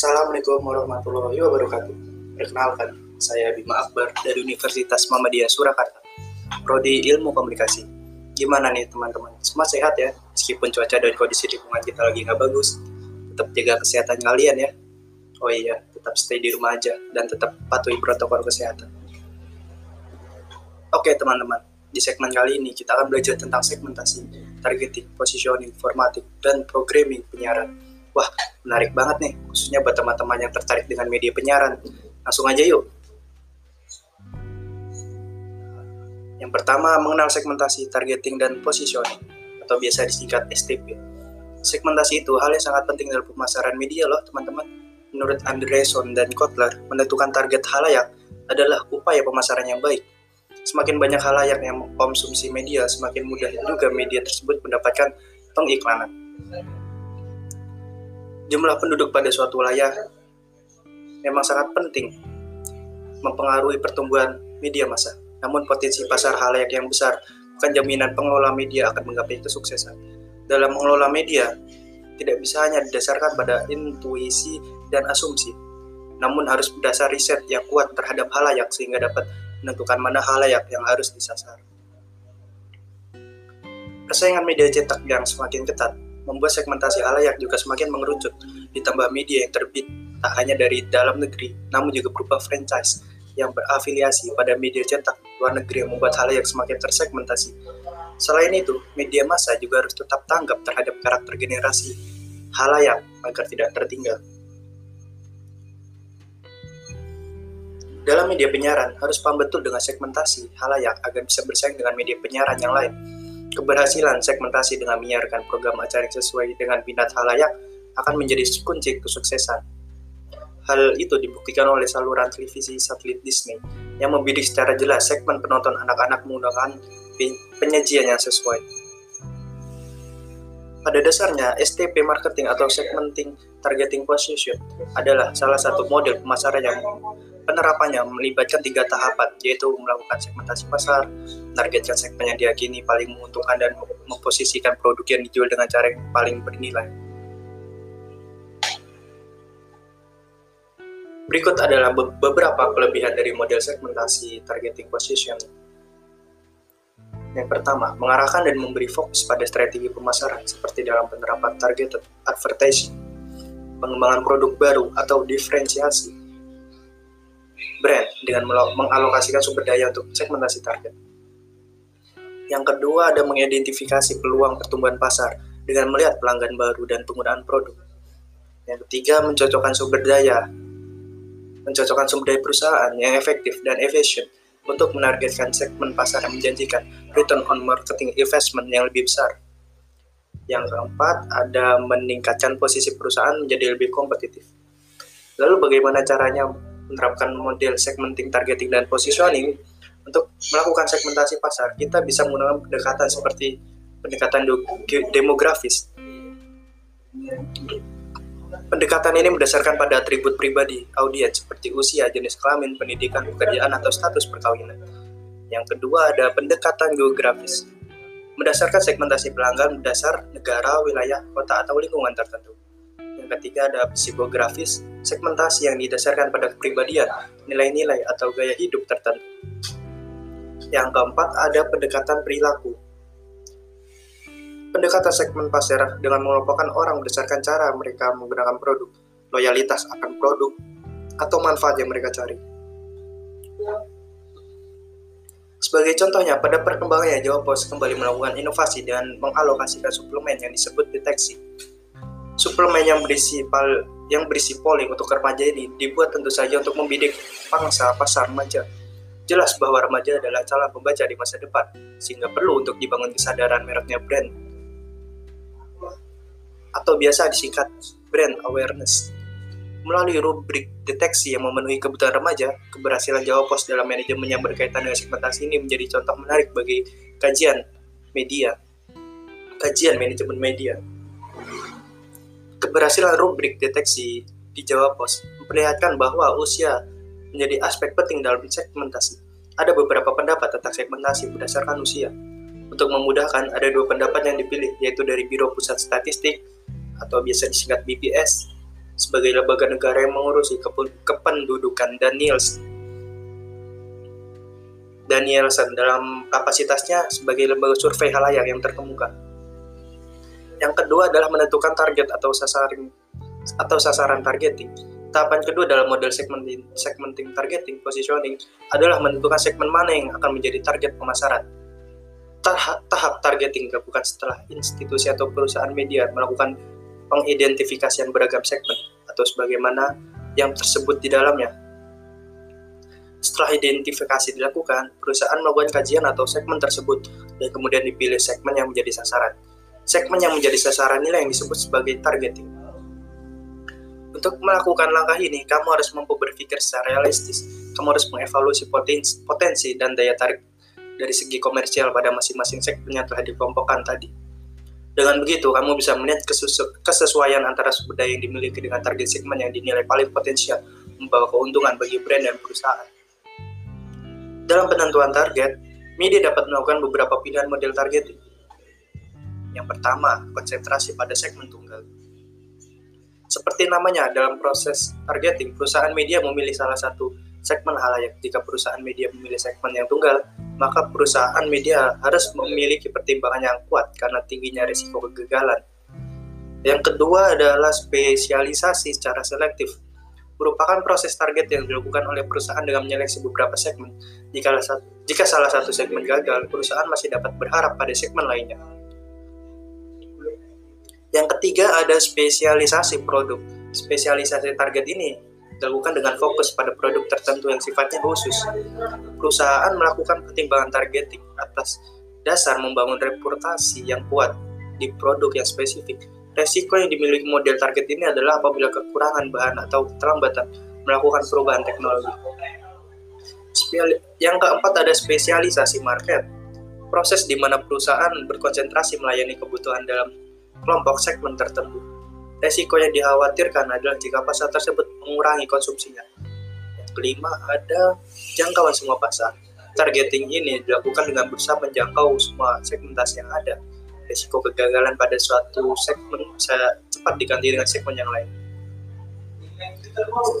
Assalamualaikum warahmatullahi wabarakatuh. Perkenalkan, saya Bima Akbar dari Universitas Muhammadiyah Surakarta, Prodi Ilmu Komunikasi. Gimana nih teman-teman? Semua sehat ya? Meskipun cuaca dan kondisi lingkungan kita lagi nggak bagus, tetap jaga kesehatan kalian ya. Oh iya, tetap stay di rumah aja dan tetap patuhi protokol kesehatan. Oke teman-teman, di segmen kali ini kita akan belajar tentang segmentasi, targeting, positioning, formatting, dan programming penyiaran. Wah, menarik banget nih, khususnya buat teman-teman yang tertarik dengan media penyiaran. Langsung aja yuk. Yang pertama, mengenal segmentasi, targeting, dan positioning, atau biasa disingkat STP. Segmentasi itu hal yang sangat penting dalam pemasaran media loh, teman-teman. Menurut Andreson dan Kotler, menentukan target halayak adalah upaya pemasaran yang baik Semakin banyak halayak yang mengkonsumsi media, semakin mudah juga media tersebut mendapatkan pengiklanan. Jumlah penduduk pada suatu wilayah memang sangat penting mempengaruhi pertumbuhan media massa. Namun potensi pasar halayak yang besar bukan jaminan pengelola media akan menggapai kesuksesan. Dalam mengelola media, tidak bisa hanya didasarkan pada intuisi dan asumsi, namun harus berdasar riset yang kuat terhadap halayak sehingga dapat menentukan mana halayak yang harus disasar. Persaingan media cetak yang semakin ketat membuat segmentasi halayak juga semakin mengerucut, ditambah media yang terbit tak hanya dari dalam negeri, namun juga berupa franchise yang berafiliasi pada media cetak luar negeri yang membuat halayak semakin tersegmentasi. Selain itu, media massa juga harus tetap tanggap terhadap karakter generasi halayak agar tidak tertinggal. Dalam media penyiaran, harus paham betul dengan segmentasi halayak agar bisa bersaing dengan media penyiaran yang lain. Keberhasilan segmentasi dengan menyiarkan program acara yang sesuai dengan minat halayak akan menjadi kunci kesuksesan. Hal itu dibuktikan oleh saluran televisi satelit Disney yang membidik secara jelas segmen penonton anak-anak menggunakan penyajian yang sesuai. Pada dasarnya, STP marketing atau segmenting targeting position adalah salah satu model pemasaran yang Penerapannya melibatkan tiga tahapan, yaitu melakukan segmentasi pasar, menargetkan segmen yang diyakini paling menguntungkan dan memposisikan produk yang dijual dengan cara yang paling bernilai. Berikut adalah beberapa kelebihan dari model segmentasi targeting position. Yang pertama, mengarahkan dan memberi fokus pada strategi pemasaran seperti dalam penerapan targeted advertising, pengembangan produk baru atau diferensiasi, brand dengan mengalokasikan sumber daya untuk segmentasi target. Yang kedua ada mengidentifikasi peluang pertumbuhan pasar dengan melihat pelanggan baru dan penggunaan produk. Yang ketiga mencocokkan sumber daya, mencocokkan sumber daya perusahaan yang efektif dan efisien untuk menargetkan segmen pasar yang menjanjikan return on marketing investment yang lebih besar. Yang keempat, ada meningkatkan posisi perusahaan menjadi lebih kompetitif. Lalu bagaimana caranya menerapkan model segmenting, targeting, dan positioning untuk melakukan segmentasi pasar, kita bisa menggunakan pendekatan seperti pendekatan demografis. Pendekatan ini berdasarkan pada atribut pribadi audiens seperti usia, jenis kelamin, pendidikan, pekerjaan, atau status perkawinan. Yang kedua ada pendekatan geografis. Mendasarkan segmentasi pelanggan berdasar negara, wilayah, kota, atau lingkungan tertentu. Ketiga ada psikografis, segmentasi yang didasarkan pada kepribadian, nilai-nilai atau gaya hidup tertentu. Yang keempat, ada pendekatan perilaku. Pendekatan segmen pasar dengan mengelompokkan orang berdasarkan cara mereka menggunakan produk, loyalitas akan produk, atau manfaat yang mereka cari. Sebagai contohnya, pada perkembangannya Jawa Pos kembali melakukan inovasi dan mengalokasikan suplemen yang disebut deteksi. Suplemen yang berisi pal yang berisi polling untuk remaja ini dibuat tentu saja untuk membidik pangsa pasar remaja. Jelas bahwa remaja adalah calon pembaca di masa depan, sehingga perlu untuk dibangun kesadaran mereknya brand. Atau biasa disingkat brand awareness. Melalui rubrik deteksi yang memenuhi kebutuhan remaja, keberhasilan Jawa Pos dalam manajemen yang berkaitan dengan segmentasi ini menjadi contoh menarik bagi kajian media, kajian manajemen media. Keberhasilan rubrik deteksi di Jawa Pos memperlihatkan bahwa usia menjadi aspek penting dalam segmentasi. Ada beberapa pendapat tentang segmentasi berdasarkan usia. Untuk memudahkan, ada dua pendapat yang dipilih, yaitu dari Biro Pusat Statistik atau biasa disingkat BPS sebagai lembaga negara yang mengurusi kependudukan Daniels Danielson dalam kapasitasnya sebagai lembaga survei halayak yang terkemuka. Yang kedua adalah menentukan target atau sasaran atau sasaran targeting. Tahapan kedua dalam model segmenting, segmenting targeting positioning adalah menentukan segmen mana yang akan menjadi target pemasaran. Tahap, tahap targeting dilakukan setelah institusi atau perusahaan media melakukan pengidentifikasian beragam segmen atau sebagaimana yang tersebut di dalamnya. Setelah identifikasi dilakukan, perusahaan melakukan kajian atau segmen tersebut dan kemudian dipilih segmen yang menjadi sasaran. Segmen yang menjadi sasaran inilah yang disebut sebagai targeting. Untuk melakukan langkah ini, kamu harus mampu berpikir secara realistis. Kamu harus mengevaluasi potensi, potensi dan daya tarik dari segi komersial pada masing-masing segmen yang telah dikelompokkan tadi. Dengan begitu, kamu bisa melihat kesesuaian antara sumber daya yang dimiliki dengan target segmen yang dinilai paling potensial membawa keuntungan bagi brand dan perusahaan. Dalam penentuan target, media dapat melakukan beberapa pilihan model targeting. Yang pertama, konsentrasi pada segmen tunggal. Seperti namanya, dalam proses targeting, perusahaan media memilih salah satu segmen halayak. Jika perusahaan media memilih segmen yang tunggal, maka perusahaan media harus memiliki pertimbangan yang kuat karena tingginya risiko kegagalan. Yang kedua adalah spesialisasi secara selektif. Merupakan proses target yang dilakukan oleh perusahaan dengan menyeleksi beberapa segmen. Jika, jika salah satu segmen gagal, perusahaan masih dapat berharap pada segmen lainnya. Yang ketiga ada spesialisasi produk. Spesialisasi target ini dilakukan dengan fokus pada produk tertentu yang sifatnya khusus. Perusahaan melakukan pertimbangan targeting atas dasar membangun reputasi yang kuat di produk yang spesifik. Resiko yang dimiliki model target ini adalah apabila kekurangan bahan atau keterlambatan melakukan perubahan teknologi. Yang keempat ada spesialisasi market. Proses di mana perusahaan berkonsentrasi melayani kebutuhan dalam kelompok segmen tertentu Resiko yang dikhawatirkan adalah jika pasar tersebut mengurangi konsumsinya. Yang kelima, ada jangkauan semua pasar. Targeting ini dilakukan dengan berusaha menjangkau semua segmentasi yang ada. Resiko kegagalan pada suatu segmen bisa cepat diganti dengan segmen yang lain.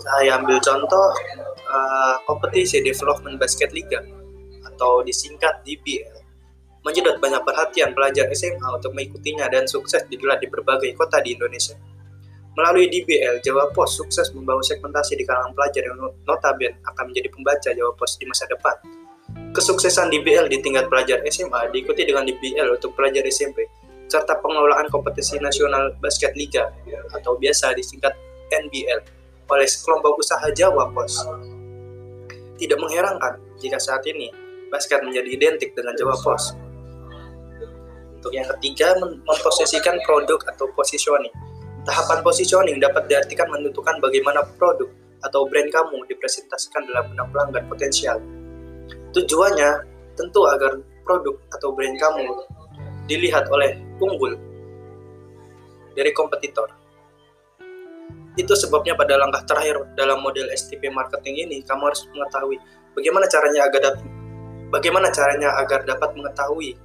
Saya ambil contoh uh, kompetisi Development Basket Liga atau disingkat DBL menyedot banyak perhatian pelajar SMA untuk mengikutinya dan sukses digelar di berbagai kota di Indonesia. Melalui DBL, Jawa Pos sukses membangun segmentasi di kalangan pelajar yang notabene akan menjadi pembaca Jawa Pos di masa depan. Kesuksesan DBL di tingkat pelajar SMA diikuti dengan DBL untuk pelajar SMP, serta pengelolaan kompetisi nasional basket liga atau biasa disingkat NBL oleh sekelompok usaha Jawa Pos. Tidak mengherankan jika saat ini basket menjadi identik dengan Jawa Pos. Untuk yang ketiga, memposisikan produk atau positioning Tahapan positioning dapat diartikan menentukan bagaimana produk atau brand kamu dipresentasikan dalam benak pelanggan potensial. Tujuannya tentu agar produk atau brand kamu dilihat oleh unggul dari kompetitor. Itu sebabnya pada langkah terakhir dalam model STP marketing ini, kamu harus mengetahui bagaimana caranya agar dapat bagaimana caranya agar dapat mengetahui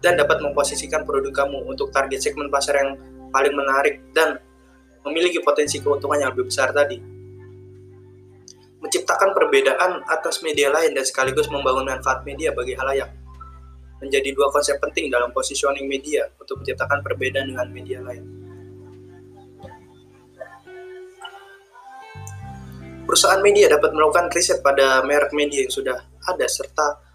dan dapat memposisikan produk kamu untuk target segmen pasar yang paling menarik dan memiliki potensi keuntungan yang lebih besar tadi. Menciptakan perbedaan atas media lain dan sekaligus membangun manfaat media bagi halayak menjadi dua konsep penting dalam positioning media untuk menciptakan perbedaan dengan media lain. Perusahaan media dapat melakukan riset pada merek media yang sudah ada serta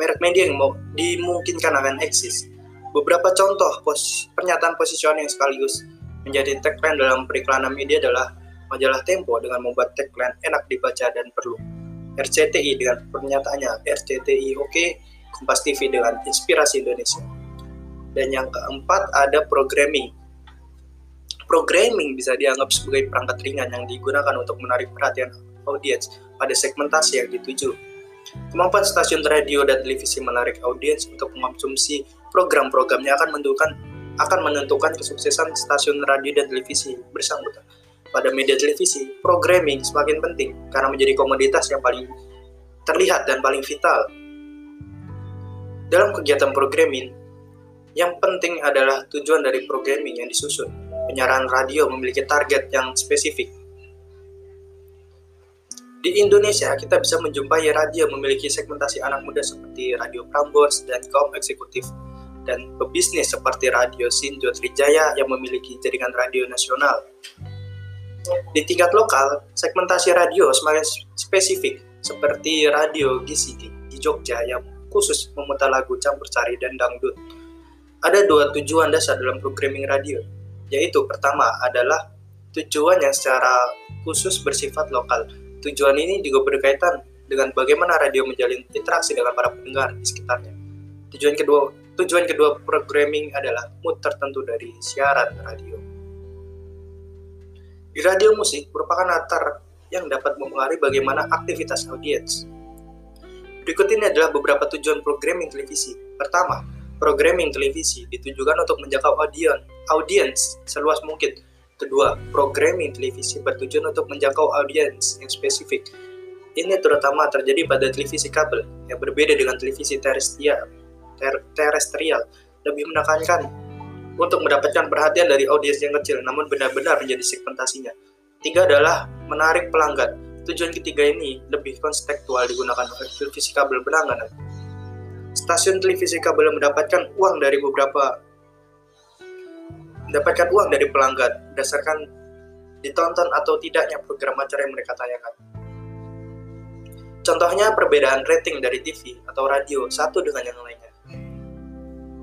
merek media yang mau dimungkinkan akan eksis. Beberapa contoh pos, pernyataan positioning sekaligus menjadi tagline dalam periklanan media adalah majalah Tempo dengan membuat tagline enak dibaca dan perlu. RCTI dengan pernyataannya RCTI oke, okay, Kompas TV dengan inspirasi Indonesia. Dan yang keempat ada programming. Programming bisa dianggap sebagai perangkat ringan yang digunakan untuk menarik perhatian audiens pada segmentasi yang dituju Kemampuan stasiun radio dan televisi menarik audiens untuk mengonsumsi program-programnya akan menentukan akan menentukan kesuksesan stasiun radio dan televisi bersangkutan. Pada media televisi, programming semakin penting karena menjadi komoditas yang paling terlihat dan paling vital. Dalam kegiatan programming, yang penting adalah tujuan dari programming yang disusun. Penyiaran radio memiliki target yang spesifik. Di Indonesia, kita bisa menjumpai radio memiliki segmentasi anak muda seperti Radio Prambors dan kaum eksekutif, dan pebisnis seperti Radio Sinjo Trijaya yang memiliki jaringan radio nasional. Di tingkat lokal, segmentasi radio semakin spesifik, seperti Radio GCD di Jogja yang khusus memutar lagu campur sari dan dangdut. Ada dua tujuan dasar dalam programming radio, yaitu pertama adalah tujuan yang secara khusus bersifat lokal, Tujuan ini juga berkaitan dengan bagaimana radio menjalin interaksi dengan para pendengar di sekitarnya. Tujuan kedua, tujuan kedua programming adalah mood tertentu dari siaran radio. Di radio musik merupakan latar yang dapat mempengaruhi bagaimana aktivitas audiens. Berikut ini adalah beberapa tujuan programming televisi. Pertama, programming televisi ditujukan untuk menjangkau audiens, audiens seluas mungkin Kedua, programming televisi bertujuan untuk menjangkau audiens yang spesifik. Ini terutama terjadi pada televisi kabel yang berbeda dengan televisi terestrial. Ter terestrial lebih menekankan untuk mendapatkan perhatian dari audiens yang kecil, namun benar-benar menjadi segmentasinya. Tiga adalah menarik pelanggan. Tujuan ketiga ini lebih konstektual digunakan oleh televisi kabel berlangganan. Stasiun televisi kabel mendapatkan uang dari beberapa mendapatkan uang dari pelanggan berdasarkan ditonton atau tidaknya program acara yang mereka tayangkan. Contohnya perbedaan rating dari TV atau radio satu dengan yang lainnya.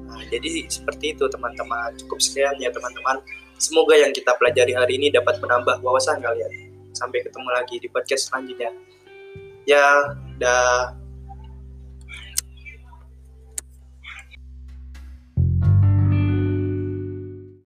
Nah, jadi seperti itu teman-teman. Cukup sekian ya teman-teman. Semoga yang kita pelajari hari ini dapat menambah wawasan kalian. Sampai ketemu lagi di podcast selanjutnya. Ya, dah.